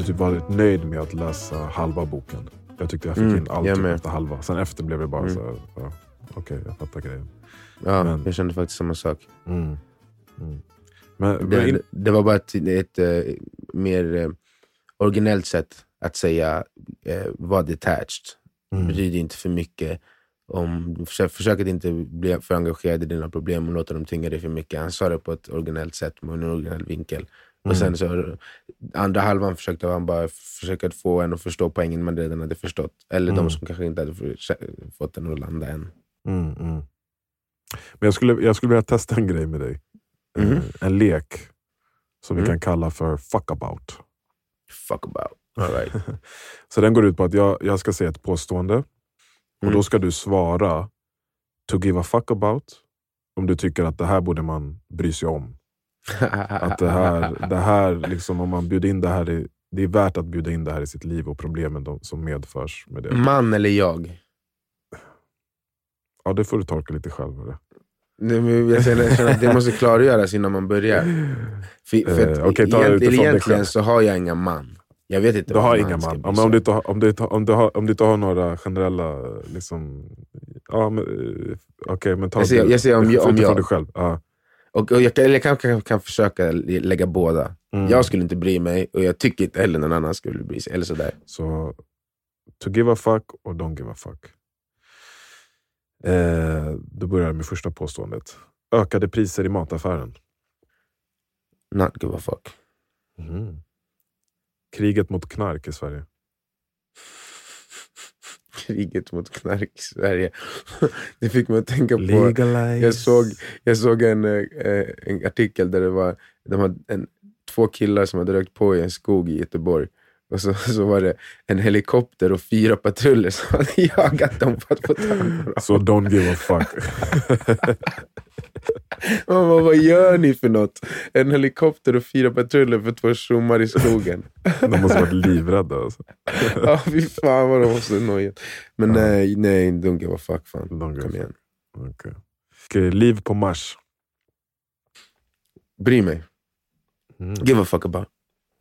Hade typ varit nöjd med att läsa halva boken. Jag tyckte jag fick Mm, in allt typ efter halva. Sen efter blev det bara Mm. så här, ja, okej jag fattar grejen. Ja, Men- jag kände faktiskt samma sak. Mm. Mm. Men, Det, in, det var bara ett, ett eh, mer eh, originellt sätt att säga eh, var detached. Mm. Bry dig inte för mycket. Om, försök, försök att inte bli för engagerad i dina problem och låta dem tynga dig för mycket. Han sa det på ett originellt sätt, med en originell vinkel. Och sen så andra halvan försökte han bara försöka få en att förstå poängen man redan hade förstått. Eller Mm. de som kanske inte hade fått den att landa än. Mm, mm. Men jag skulle, jag skulle vilja testa en grej med dig. Mhm. Eh, En lek som vi Mm. kan kalla för fuck about. Fuck about. All right. Så den går ut på att jag, jag ska säga ett påstående och Mm. då ska du svara to give a fuck about om du tycker att det här borde man bry sig om. Att det här, det här liksom, om man bjuder in det här i, det är värt att bjuda in det här i sitt liv och problemen de, som medförs med det. Man eller jag? Ja, det får du tolka lite själv. eller? Jag känner, att det måste klargöras innan man börjar. För, för att Eh, ta egent- egentligen så har jag inga man. Jag vet inte Du har inga man. Ja, om, du inte om, du om, du har, om du inte har några generella... Liksom, ja, men, eh, Okej, men ta Jag det- jag ser om jag- om jag- dig själv. Ja. Och, och jag, kan, eller jag kan, kan, kan försöka lägga båda. Mm. Jag skulle inte bry mig och jag tycker inte heller någon annan skulle bry sig. Eller sådär. Så to give a fuck och don't give a fuck. Eh, då börjar jag med första påståendet. Ökade priser i mataffären. Not give a fuck. Mhm. Kriget mot knark i Sverige. Kriget mot knark i Sverige. Det fick mig att tänka på... Legalize. Jag såg, jag såg en, eh, en artikel där det var de hade en, två killar som hade rökt på i en skog i Göteborg. Och så, så var det en helikopter och fyra patruller som hade jagat dem för att få tag på dem. Så don't give a fuck. Man bara, vad gör ni för något? En helikopter och fyra patruller för två tjommar i skogen. De måste varit livrädda. Alltså. Ja, fy fan vad de så nojigt. Men Ja. nej, nej, don't give a fuck fan. Don't Kom igen. Okej. Okej, liv på Mars. Bry mig. Mm. Give a fuck about.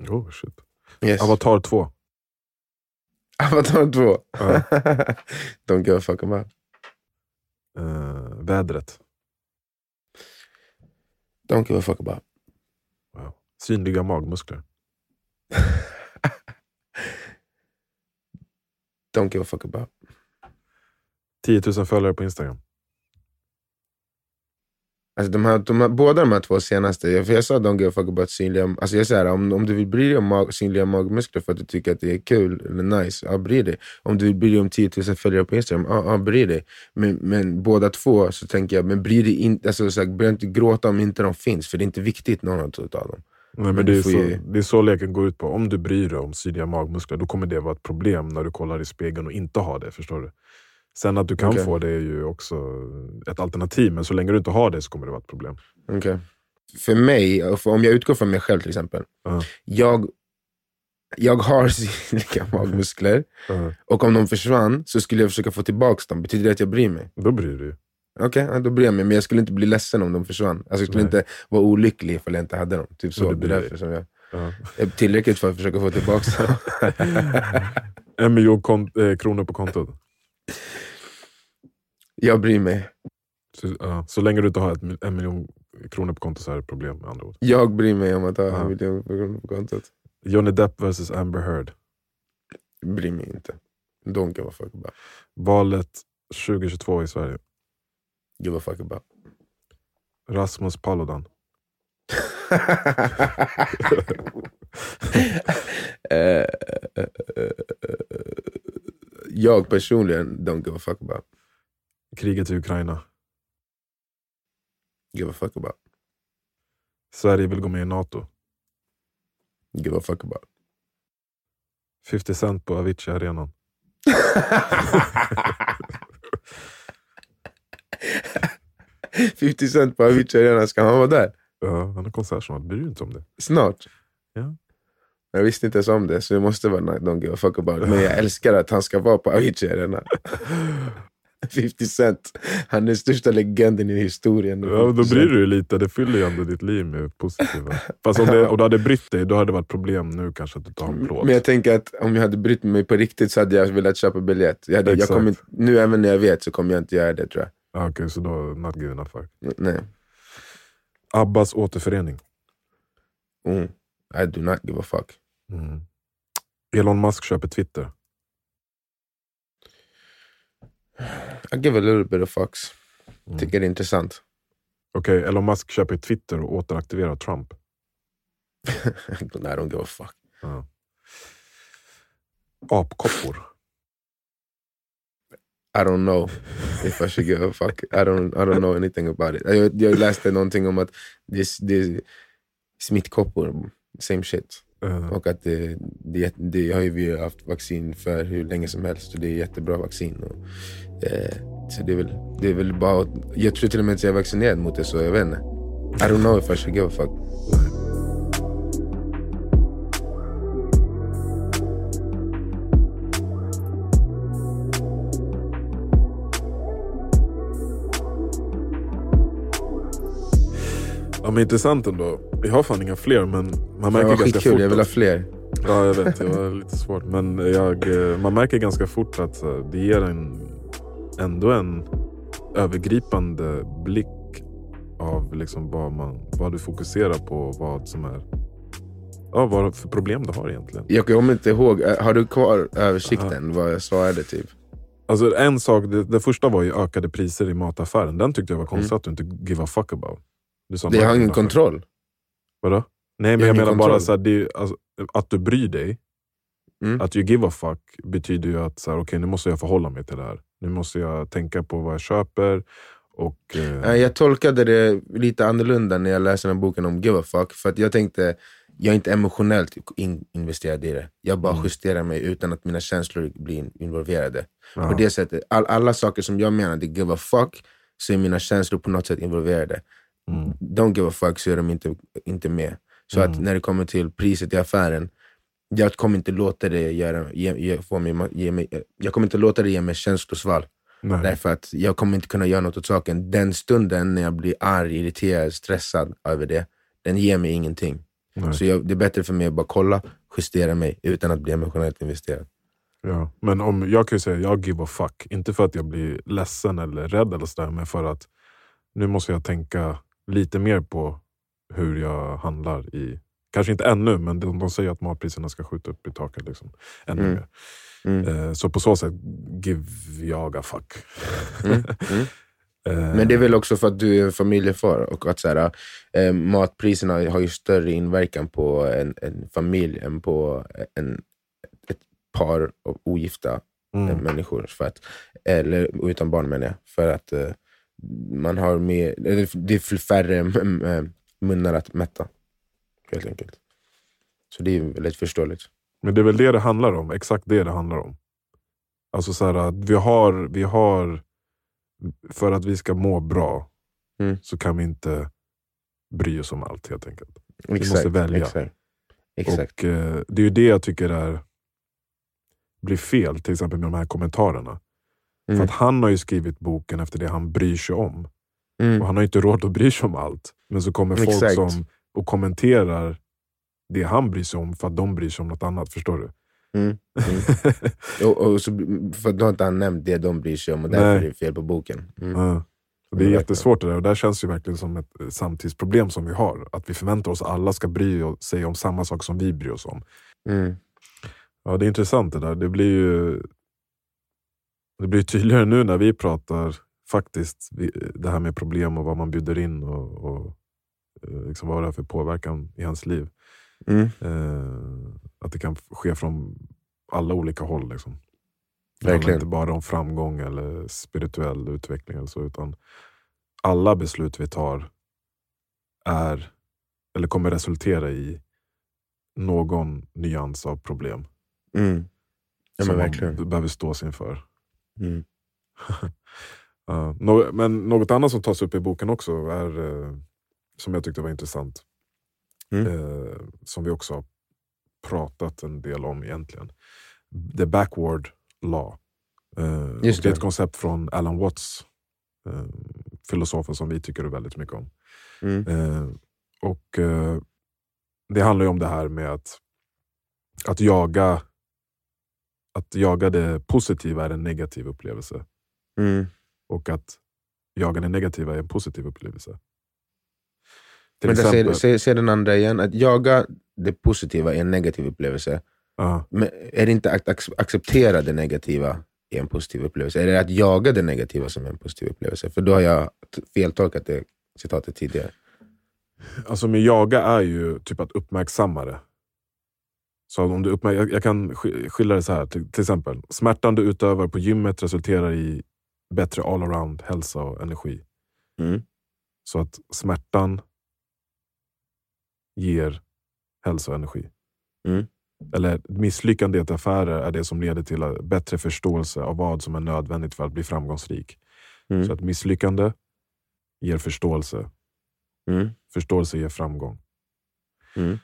Oh, shit. Yes. Avatar 2. Avatar 2. Ja. don't give a fuck about. Eh, vädret. Don't give a fuck about. Wow. Synliga magmuskler. Don't give a fuck about. 10 000 följare på Instagram. Alltså de här, de här, båda de här två senaste, för jag sa don't give a fuck about synliga, alltså jag säger om, om du vill bry dig om mag, synliga magmuskler för att du tycker att det är kul eller nice, ja bry dig. Om du vill bry dig om 10 000 följare på Instagram, ja, ja bry dig. Men, men båda två så tänker jag, men bry dig inte, alltså, så här, börja inte gråta om inte de finns, för det är inte viktigt någon av dem. Nej, men Men det, är så, ju- det är så leken går ut på. Om du bryr dig om synliga magmuskler, då kommer det vara ett problem när du kollar i spegeln och inte har det. Förstår du? Sen att du kan Okej. få det är ju också ett alternativ, men så länge du inte har det så kommer det vara ett problem. Okay. För mig, för, om jag utgår från mig själv till exempel, Ja. jag, jag har synliga magmuskler, Eh, och om de försvann så skulle jag försöka få tillbaka dem. Betyder det att jag bryr mig? Då bryr du dig. Okej, ja, då bryr jag mig. Men jag skulle inte bli ledsen om de försvann. Alltså, jag skulle Nej. inte vara olycklig ifall jag inte hade dem. Typ så. Det är därför som jag Ja. är tillräckligt för att försöka få tillbaka dem. en miljon eh, kronor på kontot. Jag bryr mig. Så, ja, så länge du inte har ett, en miljon kronor på kontot så är det problem med andra ord. Jag bryr mig om att ha en miljon kronor på kontot. Johnny Depp vs Amber Heard. Bryr mig inte. Don't give a fuck about. Valet 2022 i Sverige. Give a fuck about. Rasmus Paludan. Eh, eh, eh, jag personligen don't give a fuck about. Kriget i Ukraina. Give a fuck about. Sverige vill gå med i NATO. Give a fuck about. 50 Cent på Avicii-arenan. $50 cent på Avicii Arena, ska han vara där? Ja, han har konsert snart. Bryr du dig inte om det? Snart? Ja. Jag visste inte ens om det, så det måste vara Don't give a fuck about. Men jag älskar att han ska vara på Avicii Arena. 50 Cent. Han är den största legenden i historien. Ja, då bryr du dig lite, det fyller ju ändå ditt liv med positiva. Fast om, det, om du hade brytt dig, då hade det varit problem nu kanske att du tar en plåt. Men jag tänker att om jag hade brytt mig på riktigt så hade jag velat köpa biljett. Jag hade, jag kommer nu även när jag vet så kommer jag inte göra det tror jag. Okej, så då not giving a fuck. Nej. Abbas återförening. Mm. I do not give a fuck. Mm. Elon Musk köper Twitter. I give a little bit of fucks. Mm. Tycker det är intressant. Okej, Elon Musk köper Twitter och återaktiverar Trump. I don't give a fuck. Ja. Apkoppor. I don't know if I should give a fuck. I don't, I don't know anything about it. Jag, jag läste någonting om att det är smittkoppor, same shit. Uh. Och att det, det, det har ju vi haft vaccin för hur länge som helst och det är jättebra vaccin. Och, eh, så det är, väl, det är väl bara Jag tror till och med att jag är vaccinerad mot det så jag vet inte. I don't know if I should give a fuck. Ja, men intressant ändå. Vi har fan inga fler, men man märker ganska skitkul, fort jag vill ha fler. Ja, jag vet. Det var lite svårt. Men jag, eh, man märker ganska fort att så, det ger en, ändå en övergripande blick av liksom vad, man, vad du fokuserar på vad som är ja, vad för problem du har egentligen. Jag kommer inte ihåg, eh, har du kvar översikten vad jag svarade typ? Alltså en sak, det, det första var ju ökade priser i mataffären. Den tyckte jag var konstigt att du inte give a fuck about. Det har ingen kontroll. Vadå? Nej men Jag jag menar bara kontroll. så här, det, alltså, att du bryr dig. Mm. Att you give a fuck betyder ju att så här, okay, nu måste jag förhålla mig till det här. Nu måste jag tänka på vad jag köper. Och, eh, Jag tolkade det lite annorlunda när jag läste den här boken om give a fuck. För att jag tänkte, jag är inte emotionellt in investerad i det. Jag bara Mm. justerar mig utan att mina känslor blir involverade. ja. På det sättet, all, alla saker som jag menar, det give a fuck, så är mina känslor på något sätt involverade. Mm. Don't give a fuck så är de inte, inte med. Så att Mm. när det kommer till priset i affären, jag kommer inte låta det göra, ge, ge, få mig, ge mig, jag kommer inte låta det ge mig känslosvall. Nej. Därför att jag kommer inte kunna göra något åt saken. Den stunden när jag blir arg, irriterad, stressad över det, den ger mig ingenting. Nej. Så jag, det är bättre för mig att bara kolla, justera mig utan att bli emotionellt investerad. Ja. Men om, jag kan ju säga jag give a fuck. Inte för att jag blir ledsen eller rädd, eller sådär, men för att nu måste jag tänka lite mer på hur jag handlar i Kanske inte ännu, men de, de säger att matpriserna ska skjuta upp i taket. Liksom. Ännu Mm. mer. Mm. Eh, så på så sätt give jag a fuck. Mm. Mm. Eh, Men det är väl också för att du är en familjefar och att så här, eh, matpriserna har ju större inverkan på en, en familj än på en, ett par ogifta eh, mm. människor. För att, eller utan barn menar jag. För att eh, man har mer, det är färre munnar att mätta. Helt enkelt. Så det är väldigt förståeligt. Men det är väl det det handlar om. Exakt det det handlar om. Alltså så här, att vi har, vi har, för att vi ska må bra Mm. så kan vi inte bry oss om allt helt enkelt. Exakt, måste välja. Exakt. exakt. Och eh, Det är ju det jag tycker är, blir fel, till exempel med de här kommentarerna. För Mm. att han har ju skrivit boken efter det han bryr sig om. Mm. Och han har ju inte råd att bry sig om allt. Men så kommer folk Exakt. som och kommenterar det han bryr sig om för att de bryr sig om något annat. Förstår du? Mm. Och, och så, för då har inte han nämnt det de bryr sig om och därför Nej. är det fel på boken. Mm. Ja. Och Det är jättesvårt det där och det här känns ju verkligen som ett eh, samtidsproblem som vi har. Att vi förväntar oss att alla ska bry sig om samma sak som vi bryr oss om. Mm. Ja, det är intressant det där. Det blir ju det blir tydligare nu när vi pratar faktiskt det här med problem och vad man bjuder in och, och eh, liksom vad det har för påverkan i hans liv. Mm. Eh, att det kan ske från alla olika håll. Liksom. Det handlar inte bara om framgång eller spirituell utveckling eller så, utan alla beslut vi tar är eller kommer resultera i någon nyans av problem Mm. Ja, som men verkligen. man behöver stå sig inför. Mm. Nå- men något annat som tas upp i boken också är, eh, som jag tyckte var intressant, Mm. eh, som vi också har pratat en del om egentligen. The backward law. Eh, det är ett koncept från Alan Watts, filosofen som vi tycker väldigt mycket om. Mm. Och Det handlar ju om det här med att, att, jaga, att jaga det positiva är en negativ upplevelse. Mm. Och att jaga det negativa är en positiv upplevelse. Till Men där, exempel, säg, säg, säg den andra igen, att jaga det positiva är en negativ upplevelse. ja, Men är det inte att ac- acceptera det negativa är en positiv upplevelse? Är det att jaga det negativa som är en positiv upplevelse? För då har jag feltolkat det citatet tidigare. Alltså med jaga är ju typ att uppmärksamma det. Så om du uppmärk- jag, jag kan sk- skilja det så här. Till, till exempel, smärtan du utövar på gymmet resulterar i bättre all-around hälsa och energi. Mm. Så att smärtan ger hälsa och energi. Mm. Eller misslyckande i affärer är det som leder till bättre förståelse av vad som är nödvändigt för att bli framgångsrik. Mm. Så att misslyckande ger förståelse. Mm. Förståelse ger framgång. Mm.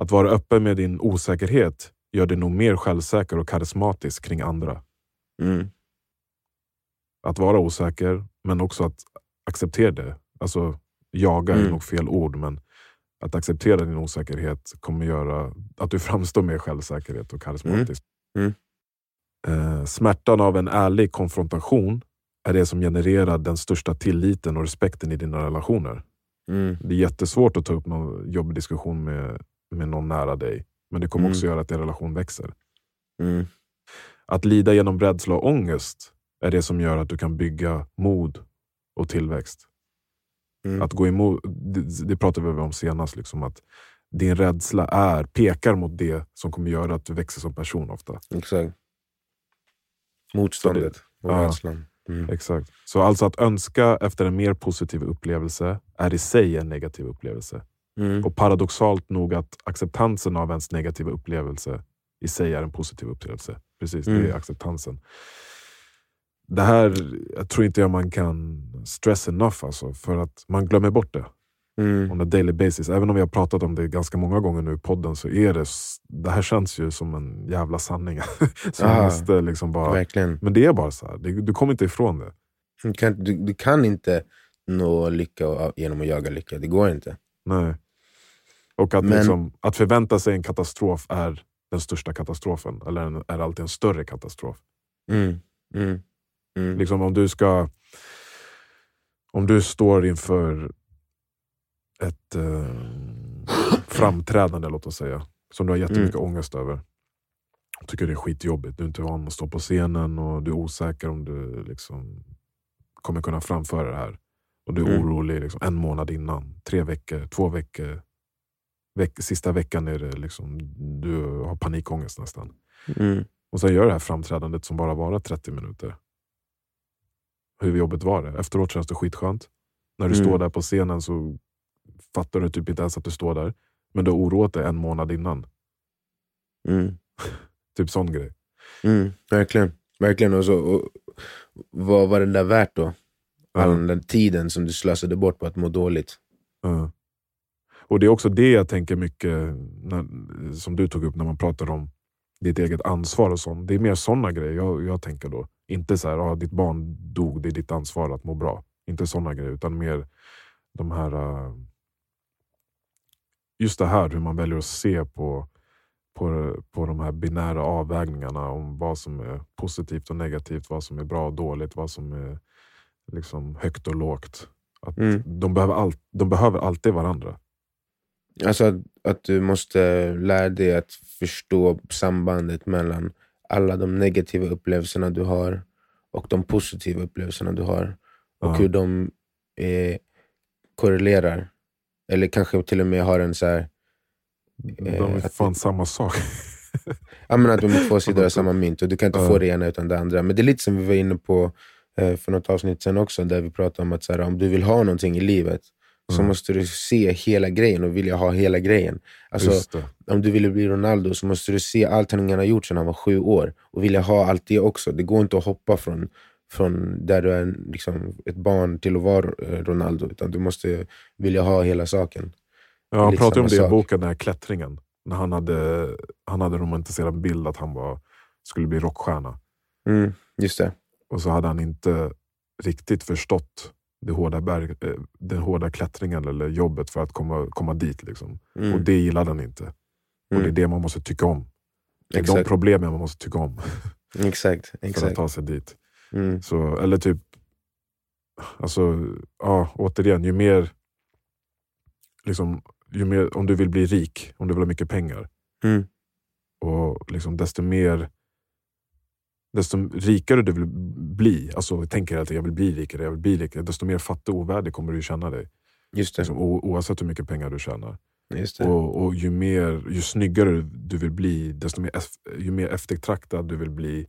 Att vara öppen med din osäkerhet gör dig nog mer självsäker och karismatisk kring andra. Mm. Att vara osäker, men också att acceptera det. Alltså, jaga är Mm. nog fel ord, men att acceptera din osäkerhet kommer göra att du framstår mer självsäkerhet och karismatisk. Mm. Eh, smärtan av en ärlig konfrontation är det som genererar den största tilliten och respekten i dina relationer. Mm. Det är jättesvårt att ta upp någon jobbig diskussion med, med någon nära dig, men det kommer Mm. också göra att din relation växer. Mm. Att lida genom rädsla och ångest är det som gör att du kan bygga mod och tillväxt. Mm. Att gå emot, det, det pratade vi om senast, liksom, att din rädsla är, pekar mot det som kommer göra att du växer som person ofta. Exakt. Motståndet och Ja. rädslan. Mm. Exakt. Så alltså att önska efter en mer positiv upplevelse är i sig en negativ upplevelse. Mm. Och paradoxalt nog att acceptansen av ens negativa upplevelse i sig är en positiv upplevelse. Precis, det är Mm. acceptansen. Det här jag tror inte jag man kan stress enough alltså, för att man glömmer bort det Mm. on a daily basis. Även om vi har pratat om det ganska många gånger nu i podden så är det, det här känns ju som en jävla sanning. så Ah, måste liksom bara, Verkligen. men det är bara så här. Det, du kommer inte ifrån det. Du kan, du, du kan inte nå lycka genom att jaga lycka. Det går inte. Nej. Och att, Men- liksom, att förvänta sig en katastrof är den största katastrofen. Eller en, är alltid en större katastrof. Mm. Mm. Mm. Liksom om du ska... Om du står inför ett eh, framträdande, låt oss säga, som du har jättemycket ångest över. Tycker det är skitjobbigt. Du är inte van att stå på scenen och du är osäker om du liksom kommer kunna framföra det här. Och du är Mm. orolig liksom, en månad innan, tre veckor, två veckor. Veck, sista veckan är det liksom, du har panikångest nästan. Mm. Och sen gör det här framträdandet som bara varar 30 minuter. Hur jobbigt var det? Efteråt känns det skitskönt. När du Mm. står där på scenen så fattar du typ inte ens att du står där. Men du har oroat dig en månad innan. Mm. Typ sån grej. Mm. Verkligen. Verkligen. Och så, och, vad var det där värt då? All den tiden som du slösade bort på att må dåligt. Ja. Och Det är också det jag tänker mycket, när, som du tog upp när man pratar om ditt eget ansvar och sånt. Det är mer såna grejer jag, jag tänker då. Inte så här, ah, ditt barn dog, det är ditt ansvar att må bra. Inte såna grejer, utan mer de här... eh, just det här hur man väljer att se på, på, på de här binära avvägningarna om vad som är positivt och negativt, vad som är bra och dåligt, vad som är liksom högt och lågt. Att Mm. de, behöver all, de behöver alltid varandra. Alltså att, att du måste lära dig att förstå sambandet mellan alla de negativa upplevelserna du har och de positiva upplevelserna du har. Och Ja. hur de eh, korrelerar. Eller kanske till och med har en så här... De Eh, är att- fan samma sak. Ja, men att de är två sidor av samma mynt och du kan inte Ja. få det ena utan det andra. Men det är lite som vi var inne på eh, för något avsnitt sen också, där vi pratade om att så här, om du vill ha någonting i livet så Mm. måste du se hela grejen och vilja ha hela grejen. Alltså, om du ville bli Ronaldo så måste du se allt han har gjort sedan han var sju år och vilja ha allt det också. Det går inte att hoppa från, från där du är liksom ett barn till att vara eh, Ronaldo, utan du måste vilja ha hela saken. Ja, han pratade om det i boken, den här klättringen. När han hade, han hade romantiserat bild att han var, skulle bli rockstjärna. Mm, Just det. Och så hade han inte riktigt förstått det hårda berg, eh, den hårda klättringen eller jobbet för att komma, komma dit. Liksom. Mm. Och det gillade han inte. Och det är Mm. det man måste tycka om. Det är de Exakt. problemen man måste tycka om Exakt. för att Exakt. ta sig dit. Mm. Så, eller typ, alltså, ja, återigen, ju mer, liksom, ju mer, om du vill bli rik, om du vill ha mycket pengar, Mm. och liksom, desto mer desto rikare du vill bli, alltså tänker tiden jag vill bli rikare, jag vill bli rikare, desto mer fattig och ovärdig kommer du känna dig. Just det. Liksom, o, oavsett hur mycket pengar du tjänar. Just det. Och, och ju, mer, ju snyggare du vill bli, desto mer, ju mer eftertraktad du vill bli,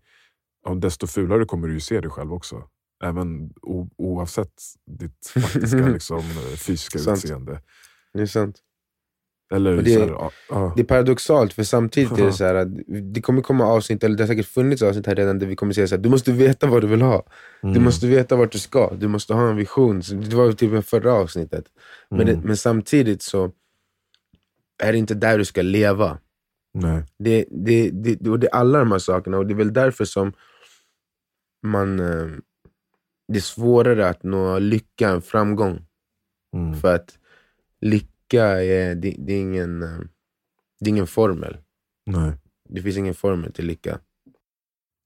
desto fulare kommer du se dig själv också. Även o, oavsett ditt faktiska liksom, fysiska utseende. Det är sant. Eller Och det- så här, ja, Det är paradoxalt, för samtidigt är det så här att det kommer komma avsnitt, eller det har säkert funnits avsnitt här redan, där vi kommer säga så här, du måste veta vad du vill ha. Du mm, måste veta vart du ska, du måste ha en vision. Så det var typ förra avsnittet. Men, det, mm, men samtidigt så är det inte där du ska leva. nej, Det, det, det, och det är alla de här sakerna, och det är väl därför som man... Eh, det är svårare att nå lycka än framgång. mm, För att lycka är, det, det är, ingen, det är ingen formel. nej. Det finns ingen formel till lycka.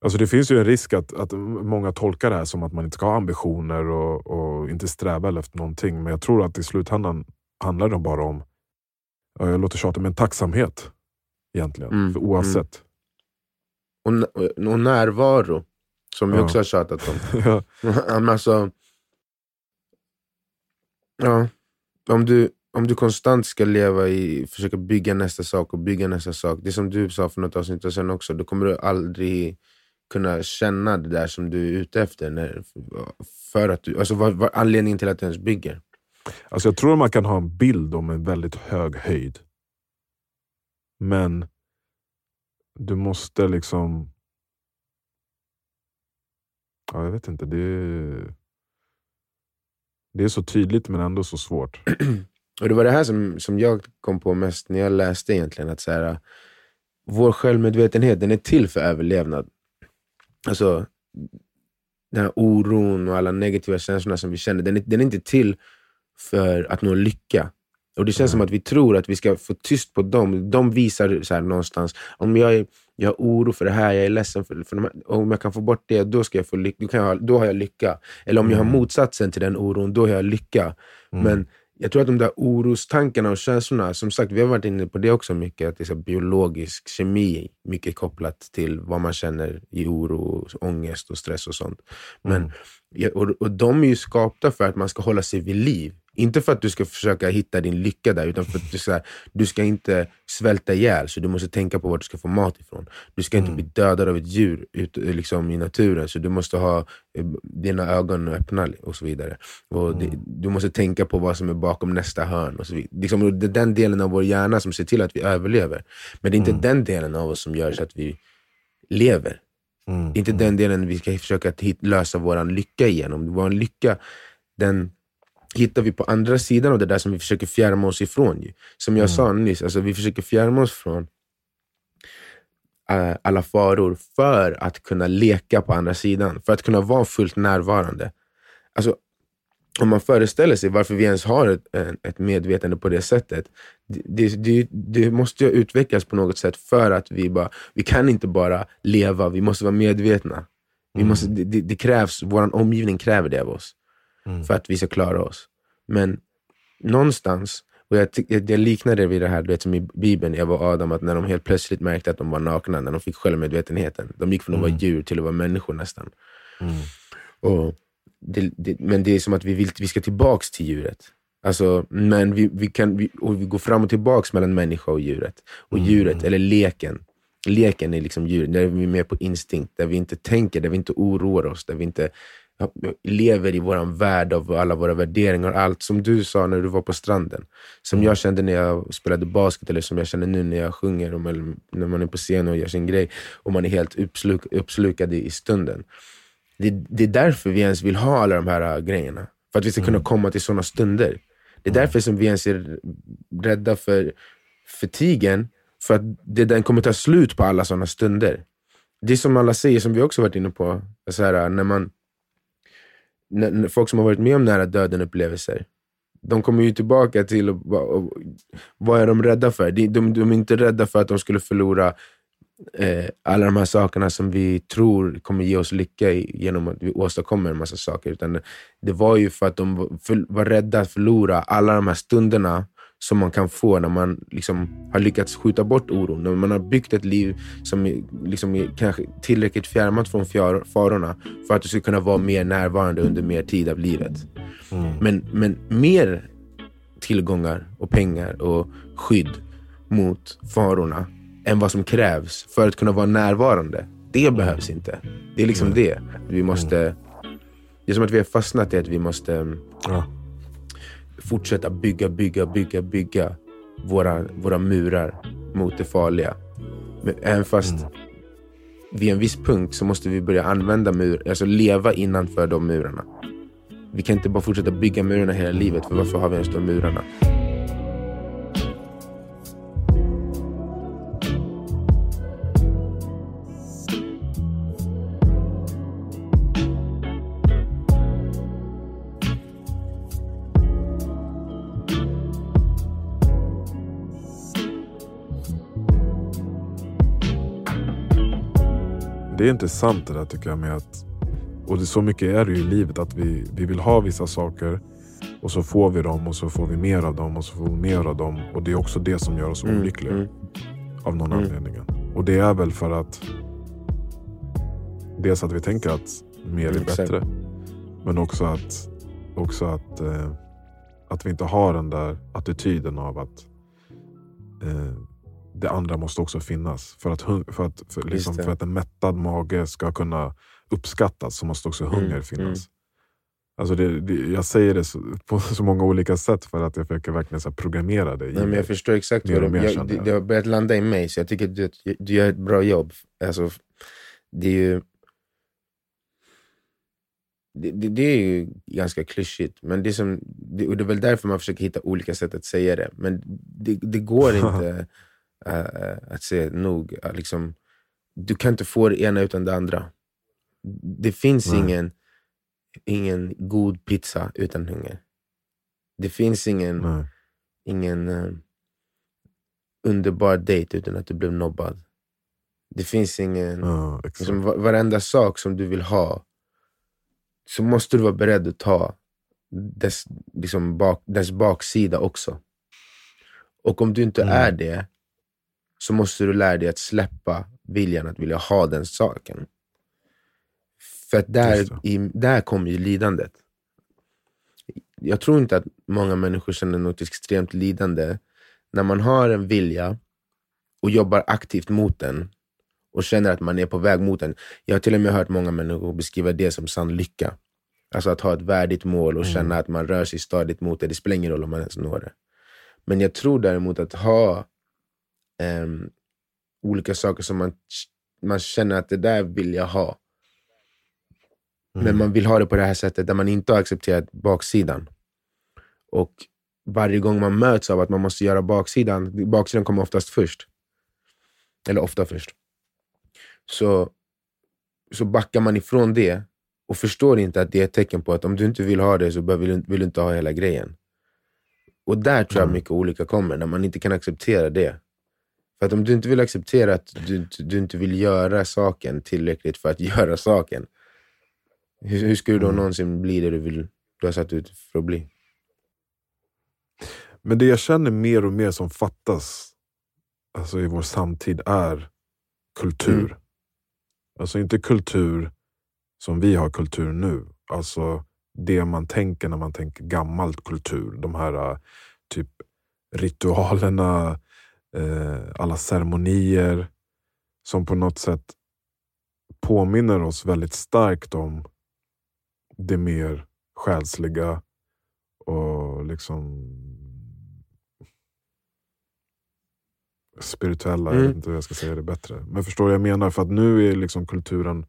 Alltså det finns ju en risk att, att många tolkar det här som att man inte ska ha ambitioner och, och inte sträva efter någonting. Men jag tror att i slutändan handlar det bara om, ja, jag låter tjata, men tacksamhet. Egentligen, Mm, för oavsett. Och, n- och närvaro, som vi Ja. också har tjatat om. Ja. Alltså, ja, om, du, om du konstant ska leva i, försöka bygga nästa sak och bygga nästa sak. Det som du sa för något avsnitt sen också, då kommer du aldrig kunna känna det där som du är ute efter. När, för att du, alltså vad, vad anledningen till att du ens bygger. Alltså jag tror man kan ha en bild om en väldigt hög höjd. Men du måste liksom... Ja, jag vet inte. Det är, det är så tydligt men ändå så svårt. Och Det var det här som, som jag kom på mest när jag läste egentligen. Att så här, vår självmedvetenhet den är till för överlevnad. Alltså, den här oron och alla negativa känslorna som vi känner, den är, den är inte till för att nå lycka. Och Det känns som att vi tror att vi ska få tyst på dem. De visar så här någonstans, om jag, är, jag har oro för det här, jag är ledsen för, för de här, om jag kan få bort det, då, ska jag få lycka, då, kan jag, då har jag lycka. Eller om jag har Mm. motsatsen till den oron, då har jag lycka. Mm. Men jag tror att de där orostankarna och känslorna, som sagt, vi har varit inne på det också mycket, att det är biologisk kemi, mycket kopplat till vad man känner i oro, ångest och stress och sånt. Men, Mm. och, och de är ju skapta för att man ska hålla sig vid liv. Inte för att du ska försöka hitta din lycka där, utan för att du ska, du ska inte svälta ihjäl, så du måste tänka på var du ska få mat ifrån. Du ska inte Mm. bli dödad av ett djur ut, liksom, i naturen, så du måste ha eh, dina ögon öppna och så vidare. Och det, du måste tänka på vad som är bakom nästa hörn. Och så vidare. Liksom, det är den delen av vår hjärna som ser till att vi överlever. Men det är inte Mm. den delen av oss som gör så att vi lever. Mm. Inte den delen vi ska försöka lösa vår lycka igenom. Vår lycka, den hittar vi på andra sidan av det där som vi försöker fjärma oss ifrån. Som jag Mm. sa nyss, alltså, vi försöker fjärma oss från eh, alla faror för att kunna leka på andra sidan. För att kunna vara fullt närvarande. Alltså, om man föreställer sig varför vi ens har ett, ett medvetande på det sättet. Det, det, det, måste ju utvecklas på något sätt för att vi bara, vi kan inte bara leva, vi måste vara medvetna. Vi Mm. måste, det, det krävs, vår omgivning kräver det av oss Mm. för att vi ska klara oss. Men någonstans, och jag, jag, jag liknar det vid det här du vet, som i Bibeln, Eva och Adam, att när de helt plötsligt märkte att de var nakna, när de fick självmedvetenheten. De gick från att vara Mm. djur till att vara människor nästan. Mm. Och det, det, men det är som att vi, vill, vi ska tillbaks till djuret. Alltså, men vi, vi, kan, vi, och vi går fram och tillbaks mellan människa och djuret. Och Mm. djuret, eller leken. Leken är liksom djuret, där vi är mer på instinkt, där vi inte tänker, där vi inte oroar oss, där vi inte lever i vår värld av alla våra värderingar. Allt som du sa när du var på stranden. Som Mm. jag kände när jag spelade basket, eller som jag känner nu när jag sjunger, eller när man är på scen och gör sin grej. Och man är helt uppsluk, uppslukad i, i stunden. Det, det är därför vi ens vill ha alla de här äh, grejerna. För att vi ska kunna Mm. komma till sådana stunder. Det är därför som vi ens är rädda för, för tigen. För att det, den kommer ta slut på alla sådana stunder. det är som alla säger, som vi också varit inne på, så här, när man, när, när folk som har varit med om nära döden-upplevelser, de kommer ju tillbaka till, och, och, vad är de rädda för? De, de, de är inte rädda för att de skulle förlora eh, alla de här sakerna som vi tror kommer ge oss lycka i, genom att vi åstadkommer en massa saker. Utan det var ju för att de var, för, var rädda att förlora alla de här stunderna som man kan få när man liksom har lyckats skjuta bort oron. När man har byggt ett liv som är, liksom är kanske tillräckligt fjärmat från farorna för att du ska kunna vara mer närvarande under mer tid av livet. Mm. Men, men mer tillgångar och pengar och skydd mot farorna än vad som krävs för att kunna vara närvarande. Det behövs inte. Det är liksom mm. det. Vi måste... Det är som att vi har fastnat i att vi måste ja. Fortsätta bygga, bygga, bygga, bygga våra, våra murar mot det farliga. Men även fast mm. vid en viss punkt så måste vi börja använda mur, alltså leva innanför de murarna. Vi kan inte bara fortsätta bygga murarna hela livet, för varför har vi ens de murarna? Det är inte sant det där tycker jag med att och det, så mycket är det ju i livet att vi, vi vill ha vissa saker och så får vi dem och så får vi mer av dem och så får vi mer av dem. Och det är också det som gör oss mm, olyckliga. Mm. Av någon mm. anledning. Och det är väl för att dels att vi tänker att mer är bättre. Men också att, också att, eh, att vi inte har den där attityden av att eh, det andra måste också finnas. För att, för att, för, liksom, för att en mättad mage ska kunna uppskattas så måste också hunger mm, finnas. Mm. Alltså det, det, jag säger det så, på så många olika sätt för att jag försöker verkligen så programmera det. Nej, men jag förstår exakt vad du jag, det, det har börjat landa i mig, så jag tycker att du, du gör ett bra jobb. Alltså, det är ju... Det, det, det, är ju ganska klyschigt, men det, som, det, och det är väl därför man försöker hitta olika sätt att säga det. Men det, det går inte att säga nog. Liksom, du kan inte få det ena utan det andra. Det finns ingen, ingen god pizza utan hunger. Det finns ingen, ingen uh, underbar dejt utan att du blev nobbad. Det finns ingen... Ja, liksom, varenda sak som du vill ha, så måste du vara beredd att ta dess, liksom bak, dess baksida också. Och om du inte mm. är det, så måste du lära dig att släppa viljan att vilja ha den saken. För att där, i, där kommer ju lidandet. Jag tror inte att många människor känner något extremt lidande när man har en vilja och jobbar aktivt mot den och känner att man är på väg mot den. Jag har till och med hört många människor beskriva det som sann lycka. Alltså att ha ett värdigt mål och mm. känna att man rör sig stadigt mot det. Det spelar ingen roll om man ens når det. Men jag tror däremot att ha um, olika saker som man, man känner att det där vill jag ha. Mm. Men man vill ha det på det här sättet där man inte har accepterat baksidan. Och varje gång man möts av att man måste göra baksidan, baksidan kommer oftast först. Eller ofta först. Så, så backar man ifrån det och förstår inte att det är ett tecken på att om du inte vill ha det så vill du, vill du inte ha hela grejen. Och där tror jag mm. mycket olika kommer, när man inte kan acceptera det. För att om du inte vill acceptera att du, du inte vill göra saken tillräckligt för att göra saken, hur, hur ska du då mm. någonsin bli det du, vill, du har satt ut för att bli? Men det jag känner mer och mer som fattas alltså i vår samtid är kultur. Mm. Alltså inte kultur som vi har kultur nu. Alltså det man tänker när man tänker gammalt kultur. De här typ ritualerna, alla ceremonier som på något sätt påminner oss väldigt starkt om det mer själsliga och liksom spirituella. Mm. Jag vet inte hur jag ska säga det bättre. Men förstår jag menar? För att nu är liksom kulturen...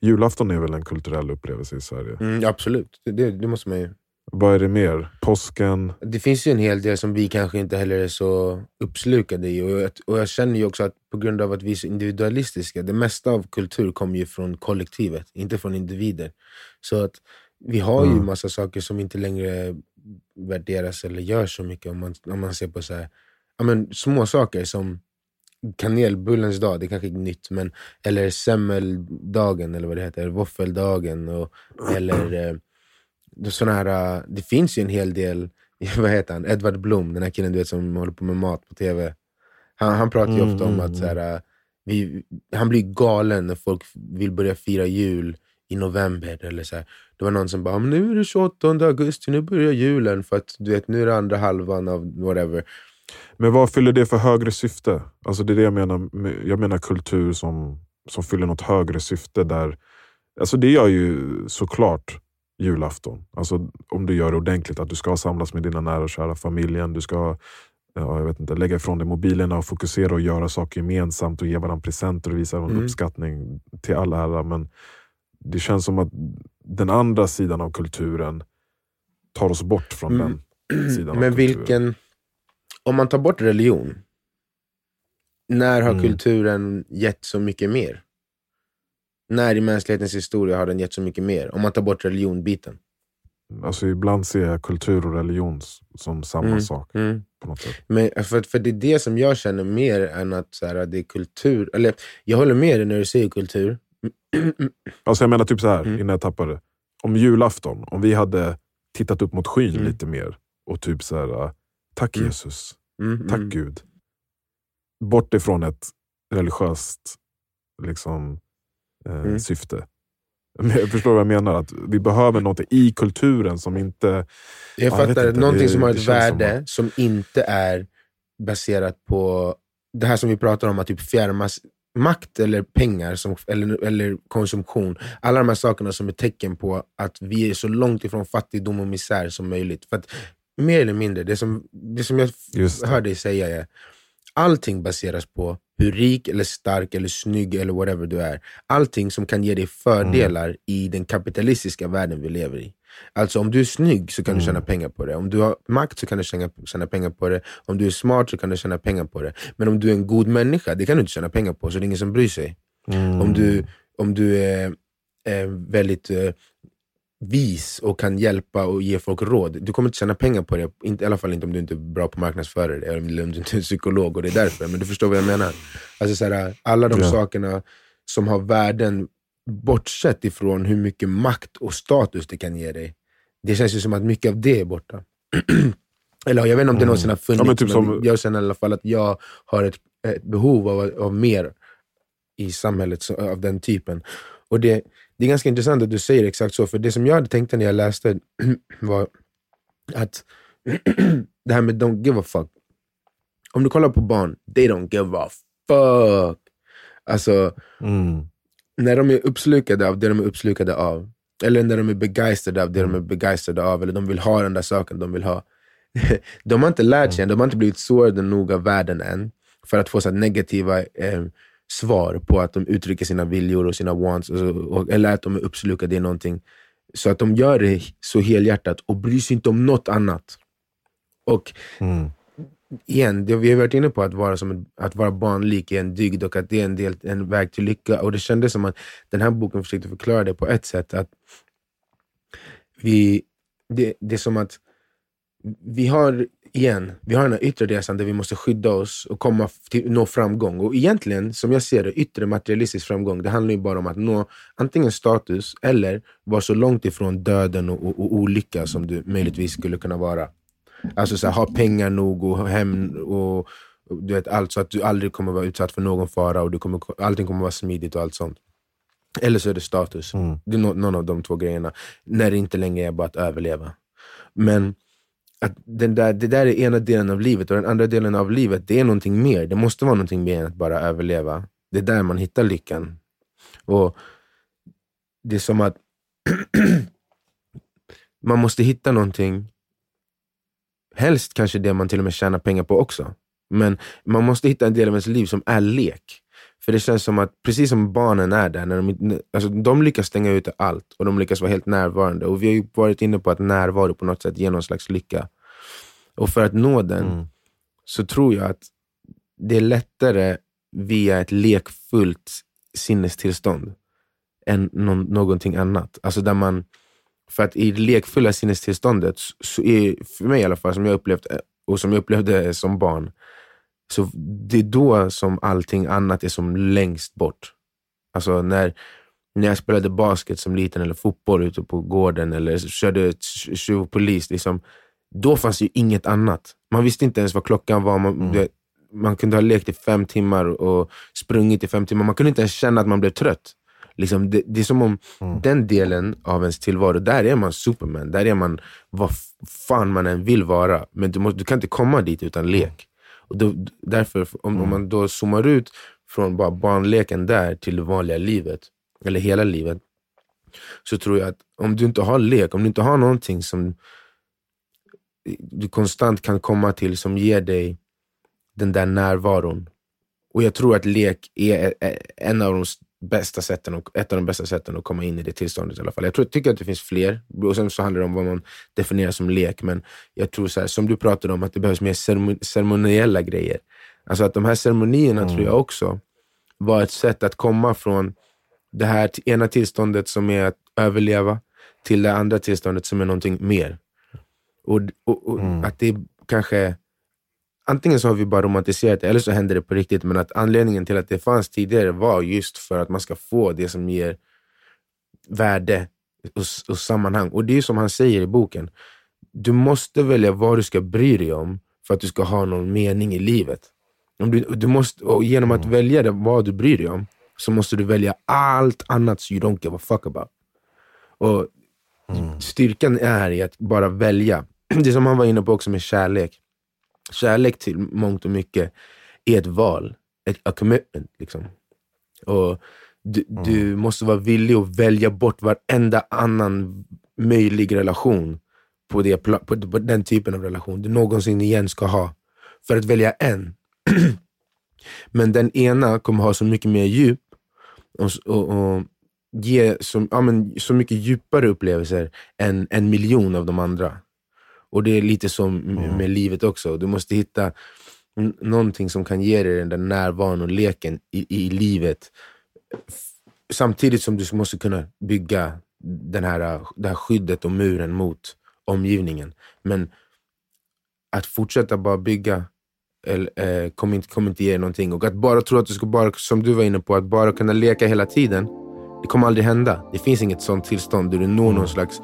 Julafton är väl en kulturell upplevelse i Sverige? Mm, absolut, det, det måste man ju Vad är det mer? Påsken? Det finns ju en hel del som vi kanske inte heller är så uppslukade i. Och jag, och jag känner ju också att på grund av att vi är så individualistiska, det mesta av kultur kommer ju från kollektivet, inte från individer. Så att vi har ju Mm. massa saker som inte längre värderas eller görs så mycket. Om man, om man ser på så här, ja, men, små saker som kanelbullens dag, det kanske är nytt, men, eller semmeldagen, eller vad det heter, våffeldagen. Och, eller såna här, eh, det finns ju en hel del, vad heter han, Edvard Blom, den här killen du vet, som håller på med mat på tv. Han, han pratar ju Mm, ofta om mm, att så här, eh, vi, han blir galen när folk vill börja fira jul i november. Eller så här. Det var någon som bara, "Men nu är det 28 augusti, nu börjar julen för att du vet, nu är det andra halvan av whatever. Men vad fyller det för högre syfte? Alltså det är det jag menar. Jag menar kultur som, som fyller något högre syfte. där Alltså det gör ju såklart julafton. Alltså om du gör det ordentligt. Att du ska samlas med dina nära och kära, familjen. Du ska ja, jag vet inte, lägga ifrån dig mobilerna och fokusera och göra saker gemensamt och ge varandra presenter och visa Mm. uppskattning till all ära. Men det känns som att den andra sidan av kulturen tar oss bort från Mm. den sidan Men vilken, om man tar bort religion, när har Mm. kulturen gett så mycket mer? När i mänsklighetens historia har den gett så mycket mer? Om man tar bort religionbiten. Alltså ibland ser jag kultur och religion som samma Mm. sak Mm. på något sätt. Men för, för det är det som jag känner mer än att så här, det är kultur. Eller jag håller med dig när du säger kultur. Alltså jag menar typ så här, Mm. innan jag tappar det. Om julafton, om vi hade tittat upp mot skyn Mm. lite mer och typ så här, äh, tack Mm. Jesus, Mm, tack. Gud. Bort ifrån ett religiöst liksom, eh, Mm. syfte. Men Jag förstår vad jag menar, att vi behöver något i kulturen som inte... Jag jag fattar, vet inte, någonting det- som har ett känns som värde som, inte är baserat på det här som vi pratar om, att typ fjärmas makt eller pengar som, eller, eller konsumtion. Alla de här sakerna som är tecken på att vi är så långt ifrån fattigdom och misär som möjligt. För att mer eller mindre, det som, det som jag hör dig säga är allting baseras på hur rik, eller stark, eller snygg eller whatever du är. Allting som kan ge dig fördelar i den kapitalistiska världen vi lever i. Alltså om du är snygg så kan du tjäna pengar på det. Om du har makt så kan du tjäna, tjäna pengar på det. Om du är smart så kan du tjäna pengar på det. Men om du är en god människa, det kan du inte tjäna pengar på, så det är ingen som bryr sig. Mm. Om du, om du är, är väldigt eh, vis och kan hjälpa och ge folk råd, du kommer inte tjäna pengar på det. I alla fall inte om du inte är bra på marknadsförare eller om du inte är psykolog och det är därför. Men du förstår vad jag menar. Alltså, så här, alla de Ja. sakerna som har värden, bortsett ifrån hur mycket makt och status det kan ge dig. Det känns ju som att mycket av det är borta. Eller jag vet inte om det någonsin har funnits, Ja, men typ men som- jag känner i alla fall att jag har ett, ett behov av, av mer i samhället så- av den typen. Och det, det är ganska intressant att du säger exakt så, för det som jag hade tänkt när jag läste var att det här med don't give a fuck. Om du kollar på barn, they don't give a fuck. Alltså, Mm. när de är uppslukade av det de är uppslukade av, eller när de är begeistrade av det de är begeistrade av, eller de vill ha den där saken de vill ha. de har inte lärt sig än, de har inte blivit sårade nog av världen än, för att få så negativa eh, svar på att de uttrycker sina viljor och sina wants, och, så- och, eller att de är uppslukade i någonting. Så att de gör det så helhjärtat och bryr sig inte om något annat. Och Mm. igen, det vi har varit inne på att vara, som en, att vara barnlik är en dygd och att det är en, del, en väg till lycka. Och det kändes som att den här boken försökte förklara det på ett sätt. att vi, det, det är som att vi har, igen, vi har den här yttre resan där vi måste skydda oss och komma till, nå framgång. Och egentligen, som jag ser det, yttre materialistisk framgång, det handlar ju bara om att nå antingen status eller vara så långt ifrån döden och, och, och olycka som du möjligtvis skulle kunna vara. Alltså så här, ha pengar nog och hem och, du vet, allt så att du aldrig kommer vara utsatt för någon fara och du kommer, allting kommer vara smidigt och allt sånt. Eller så är det status. Mm. Det är nå- någon av de två grejerna. När det inte längre är bara att överleva. Men att den där, det där är ena delen av livet och den andra delen av livet det är någonting mer. Det måste vara någonting mer än att bara överleva. Det är där man hittar lyckan. Och Det är som att man måste hitta någonting, helst kanske det man till och med tjänar pengar på också. Men man måste hitta en del av ens liv som är lek. För det känns som att, precis som barnen är där, när de, alltså, de lyckas stänga ute allt och de lyckas vara helt närvarande. Och vi har ju varit inne på att närvaro på något sätt ger någon slags lycka. Och för att nå den Mm. så tror jag att det är lättare via ett lekfullt sinnestillstånd än någon, någonting annat. Alltså där man, för att i det lekfulla sinnestillståndet, så- är, för mig i alla fall, som jag upplevt och som jag upplevde som barn, så det är då som allting annat är som längst bort. Alltså när, när jag spelade basket som liten, eller fotboll ute på gården, eller körde tj- tjuv och polis, liksom, då fanns ju inget annat. Man visste inte ens vad klockan var. Man, Mm. det, man kunde ha lekt i fem timmar och sprungit i fem timmar. Man kunde inte ens känna att man blev trött. Liksom, det, det är som om Mm. den delen av ens tillvaro, där är man Superman. Där är man vad fan man än vill vara. Men du, måste, du kan inte komma dit utan lek. Och då, därför, om, om man då zoomar ut från bara barnleken där till det vanliga livet, eller hela livet, så tror jag att om du inte har lek, om du inte har någonting som du konstant kan komma till som ger dig den där närvaron. Och jag tror att lek är en av de bästa sätten, och ett av de bästa sätten att komma in i det tillståndet i alla fall. Jag tror, tycker att det finns fler, och sen så handlar det om vad man definierar som lek, men jag tror så här, som du pratade om, att det behövs mer ceremo- ceremoniella grejer. Alltså att de här ceremonierna tror jag också var ett sätt att komma från det här ena tillståndet som är att överleva, till det andra tillståndet som är någonting mer. Och, och, och att det kanske, antingen så har vi bara romantiserat det, eller så händer det på riktigt, men att anledningen till att det fanns tidigare var just för att man ska få det som ger värde och, och sammanhang. Och det är som han säger i boken, du måste välja vad du ska bry dig om för att du ska ha någon mening i livet. Om du, du måste, och genom att välja det, vad du bryr dig om, så måste du välja allt annat så you don't give a fuck about. Och Styrkan är i att bara välja. Det som han var inne på också med kärlek. Kärlek till mångt och mycket är ett val. Ett, a commitment. Liksom. Och du, du måste vara villig att välja bort varenda annan möjlig relation på, det, på, den typen av relation du någonsin igen ska ha. För att välja en. Men den ena kommer ha så mycket mer djup och, och, och ge så, ja, men, så mycket djupare upplevelser än en miljon av de andra. Och det är lite som med, med livet också. Du måste hitta någonting som kan ge dig den där närvaron och leken i, i livet. Samtidigt som du måste kunna bygga den här, det här skyddet och muren mot omgivningen. Men att fortsätta bara bygga eller, eh, kommer, inte, kommer inte ge någonting. Och att bara tro att du ska bara, som du var inne på, att bara kunna leka hela tiden. Det kommer aldrig hända. Det finns inget sånt tillstånd där du når någon slags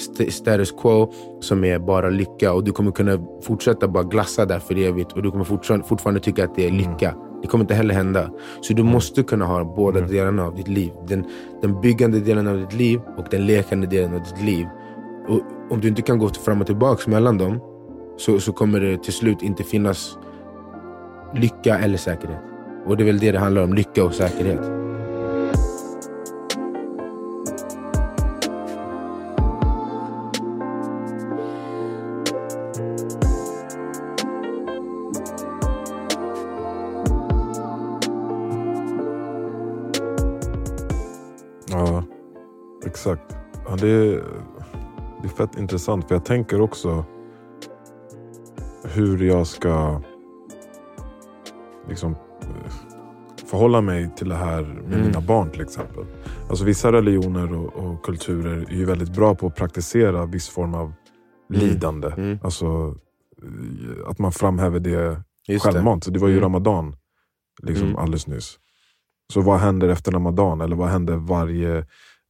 st- status quo som är bara lycka och du kommer kunna fortsätta bara glassa där för evigt och du kommer fortfarande, fortfarande tycka att det är lycka. Det kommer inte heller hända. Så du måste kunna ha båda delarna av ditt liv. Den, den byggande delen av ditt liv och den lekande delen av ditt liv. Och om du inte kan gå fram och tillbaka mellan dem så, så kommer det till slut inte finnas lycka eller säkerhet. Och det är väl det det handlar om, lycka och säkerhet. Ja, exakt. Ja, det, är, det är fett intressant för jag tänker också hur jag ska liksom eh, förhålla mig till det här med Mm. mina barn till exempel. Alltså vissa religioner och, och kulturer är ju väldigt bra på att praktisera viss form av Mm. lidande. Mm. Alltså att man framhäver det Just det. självmant. Så det var ju Mm. Ramadan liksom Mm. alldeles nyss. Så vad händer efter Ramadan? Eller vad händer varje,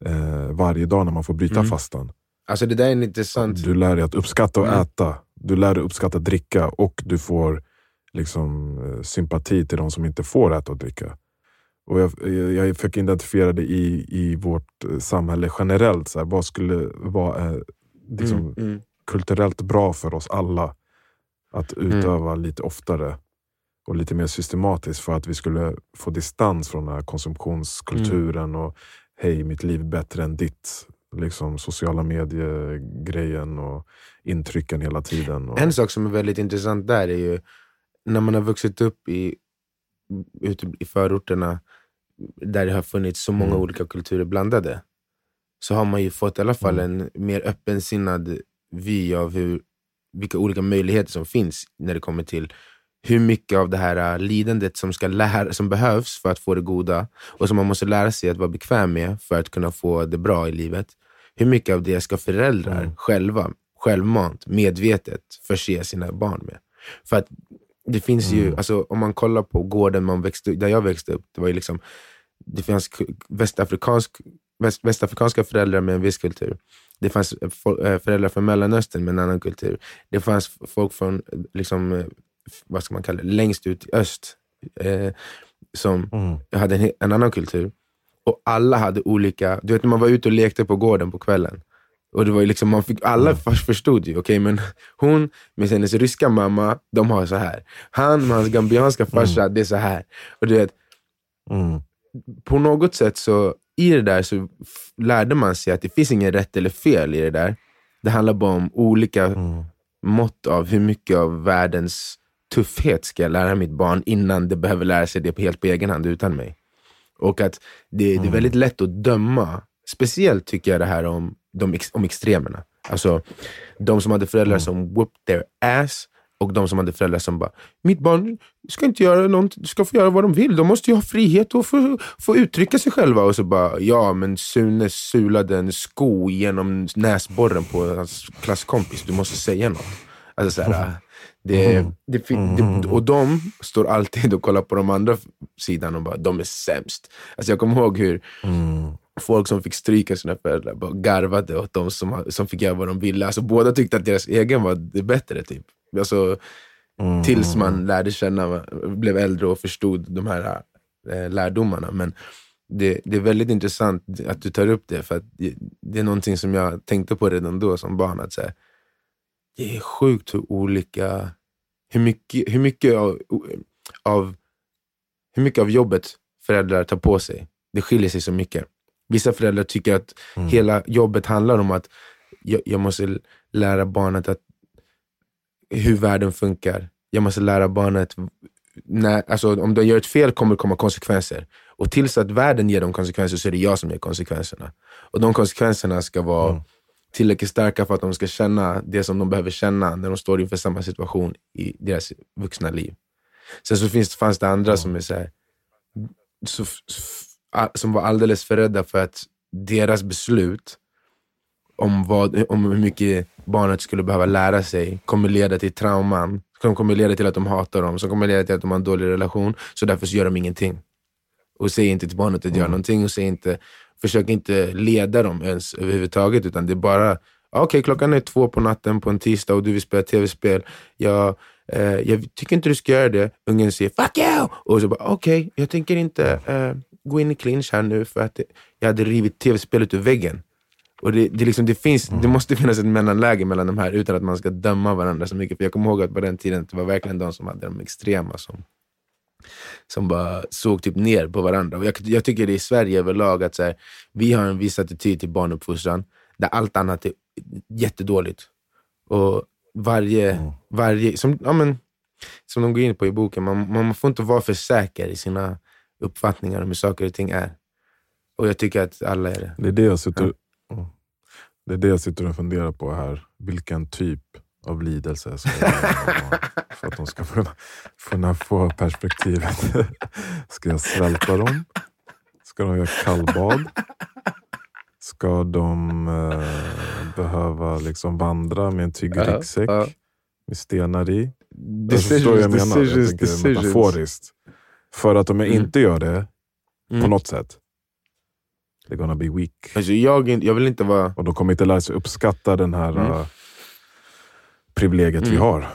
eh, varje dag när man får bryta Mm. fastan? Alltså det där är en intressant... Du lär dig att uppskatta och Mm. äta. Du lär dig uppskatta att dricka och du får liksom, eh, sympati till de som inte får äta och dricka. Och jag, jag, fick identifiera det i, i vårt eh, samhälle generellt. Så här, vad skulle vara eh, liksom, Mm, mm. kulturellt bra för oss alla att utöva lite oftare och lite mer systematiskt för att vi skulle få distans från den här konsumtionskulturen och hej, mitt liv är bättre än ditt. Liksom sociala medier-grejen och intrycken hela tiden. Och, En sak som är väldigt intressant där är ju när man har vuxit upp i ute i förorterna, där det har funnits så många Mm. olika kulturer blandade, så har man ju fått i alla fall Mm. en mer öppensinnad vy av hur, vilka olika möjligheter som finns när det kommer till hur mycket av det här äh, lidandet som, ska lära, som behövs för att få det goda och som man måste lära sig att vara bekväm med för att kunna få det bra i livet. Hur mycket av det ska föräldrar Mm. själva, självmant, medvetet förse sina barn med? För att det finns ju, Mm. alltså, om man kollar på gården man växte, där jag växte upp, det var ju liksom, det fanns västafrikansk, väst, västafrikanska föräldrar med en viss kultur. Det fanns eh, eh, föräldrar från Mellanöstern med en annan kultur. Det fanns folk från, eh, liksom, vad ska man kalla det, längst ut i öst eh, som Mm. hade en, en annan kultur. Och alla hade olika, du vet när man var ute och lekte på gården på kvällen. Och det var liksom, man fick, alla Mm. först förstod ju, okej men hon med hennes ryska mamma, de har så här. Han med hans gambianska farsa, det är så här. Och du vet, Mm. på något sätt så, i det där så lärde man sig att det finns ingen rätt eller fel i det där. Det handlar bara om olika Mm. mått av hur mycket av världens tuffhet ska jag lära mitt barn innan det behöver lära sig det helt på egen hand utan mig. Och att det, det är Mm. väldigt lätt att döma. Speciellt tycker jag det här om, de, om extremerna. Alltså de som hade föräldrar Mm. som whooped their ass och de som hade föräldrar som bara, mitt barn ska inte göra något, ska få göra vad de vill. De måste ju ha frihet och få, få uttrycka sig själva. Och så bara, ja men Sune sulade en sko genom näsborren på hans klasskompis. Du måste säga något. Alltså så här, det, Mm. det, det, och de står alltid och kollar på de andra sidan och bara, de är sämst. Alltså jag kommer ihåg hur Mm. folk som fick stryka sina föräldrar bara garvade åt de som, som fick göra vad de ville. Alltså båda tyckte att deras egen var det bättre. Typ. Alltså, Mm. Tills man lärde känna, blev äldre och förstod de här eh, lärdomarna. Men det, det är väldigt intressant att du tar upp det, för det, det är någonting som jag tänkte på redan då som barn. Att så här, det är sjukt hur olika, hur mycket, hur mycket av, av, hur mycket av jobbet föräldrar tar på sig. Det skiljer sig så mycket. Vissa föräldrar tycker att Mm. hela jobbet handlar om att jag, jag måste lära barnet att hur världen funkar. Jag måste lära barnet, när, alltså, om de gör ett fel kommer det komma konsekvenser. Och tills att världen ger dem konsekvenser så är det jag som ger konsekvenserna. Och de konsekvenserna ska vara Mm. Tillräckligt starka för att de ska känna det som de behöver känna när de står inför samma situation i deras vuxna liv. Sen så finns, fanns det andra som är så här, så, som var alldeles för rädda för att deras beslut om, vad, om hur mycket barnet skulle behöva lära sig kommer leda till trauman, som kommer leda till att de hatar dem, som kommer leda till att de har en dålig relation. Så därför så gör de ingenting. Och säger inte till barnet att göra någonting och säger inte, försöker inte leda dem ens överhuvudtaget. Utan det är bara, "Ah, okej klockan är två på natten på en tisdag och du vill spela tv-spel. Jag, eh, jag tycker inte du ska göra det. Ungen säger fuck you! Och så bara okej, jag tänker inte eh, gå in i clinch här nu för att jag hade rivit tv-spelet ur väggen. Och det, det, liksom, det, finns, det måste finnas ett mellanläge mellan de här utan att man ska döma varandra så mycket. För Jag kommer ihåg att på den tiden det var verkligen de som hade de extrema som, som bara såg typ ner på varandra. Och jag, jag tycker det i Sverige överlag att så här, vi har en viss attityd till barnuppfostran där allt annat är jättedåligt. Och varje, varje som, ja, men, som de går in på i boken, man, man får inte vara för säker i sina uppfattningar om hur saker och ting är. Och jag tycker att alla är det. Det är det jag sitter, mm. det är det jag sitter och funderar på här. Vilken typ av lidelse ska jag för att de ska kunna, kunna få perspektivet? Ska jag svälta dem? Ska de göra kallbad? Ska de eh, behöva liksom vandra med en tyg Ja, ryggsäck ja. med stenar i? Du vad jag menar? Jag decisions, tänker decisions. metaforiskt. För att om jag Mm. inte gör det på Mm. något sätt, they're gonna be weak. Alltså jag, jag vill inte vara... Och de kommer inte lära sig uppskatta den här Mm. uh, privilegiet vi Mm. har.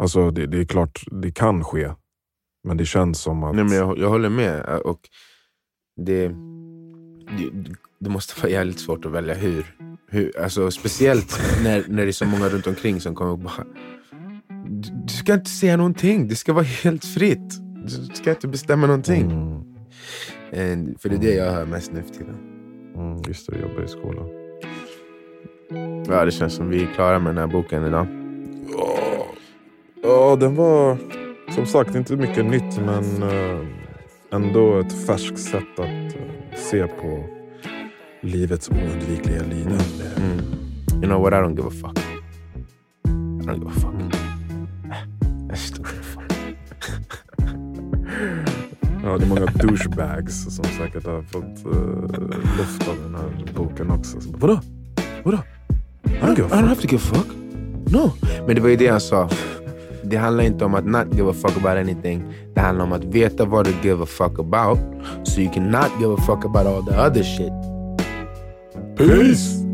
Alltså det, det är klart, det kan ske. Men det känns som att... Nej, men jag, jag håller med. Och det, det, det måste vara jävligt svårt att välja hur. hur alltså, speciellt när, när det är så många runt omkring som kommer och bara... Du, du ska inte säga någonting, det ska vara helt fritt. Du ska inte bestämma någonting. Mm, Eh, för det är det jag hör mest nu för tiden. mm, just det, du jobbar i skolan. Ja, det känns som vi är klara med den här boken idag. Ja, den var... som sagt, inte mycket nytt men eh, ändå ett färskt sätt att eh, se på livets oundvikliga lidande. Mm. You know what, I don't give a fuck. I don't give a fuck. Mm. I still give a fuck. Ja, det är många douchebags som säkert har fått uh, luft av den här boken också. Så, Vadå? Vadå? I don't give a I don't have to give a fuck. No. Men det var ju det han sa. Det handlar inte om att not give a fuck about anything. Det handlar om att veta vad du give a fuck about. So you can not give a fuck about all the other shit. Peace!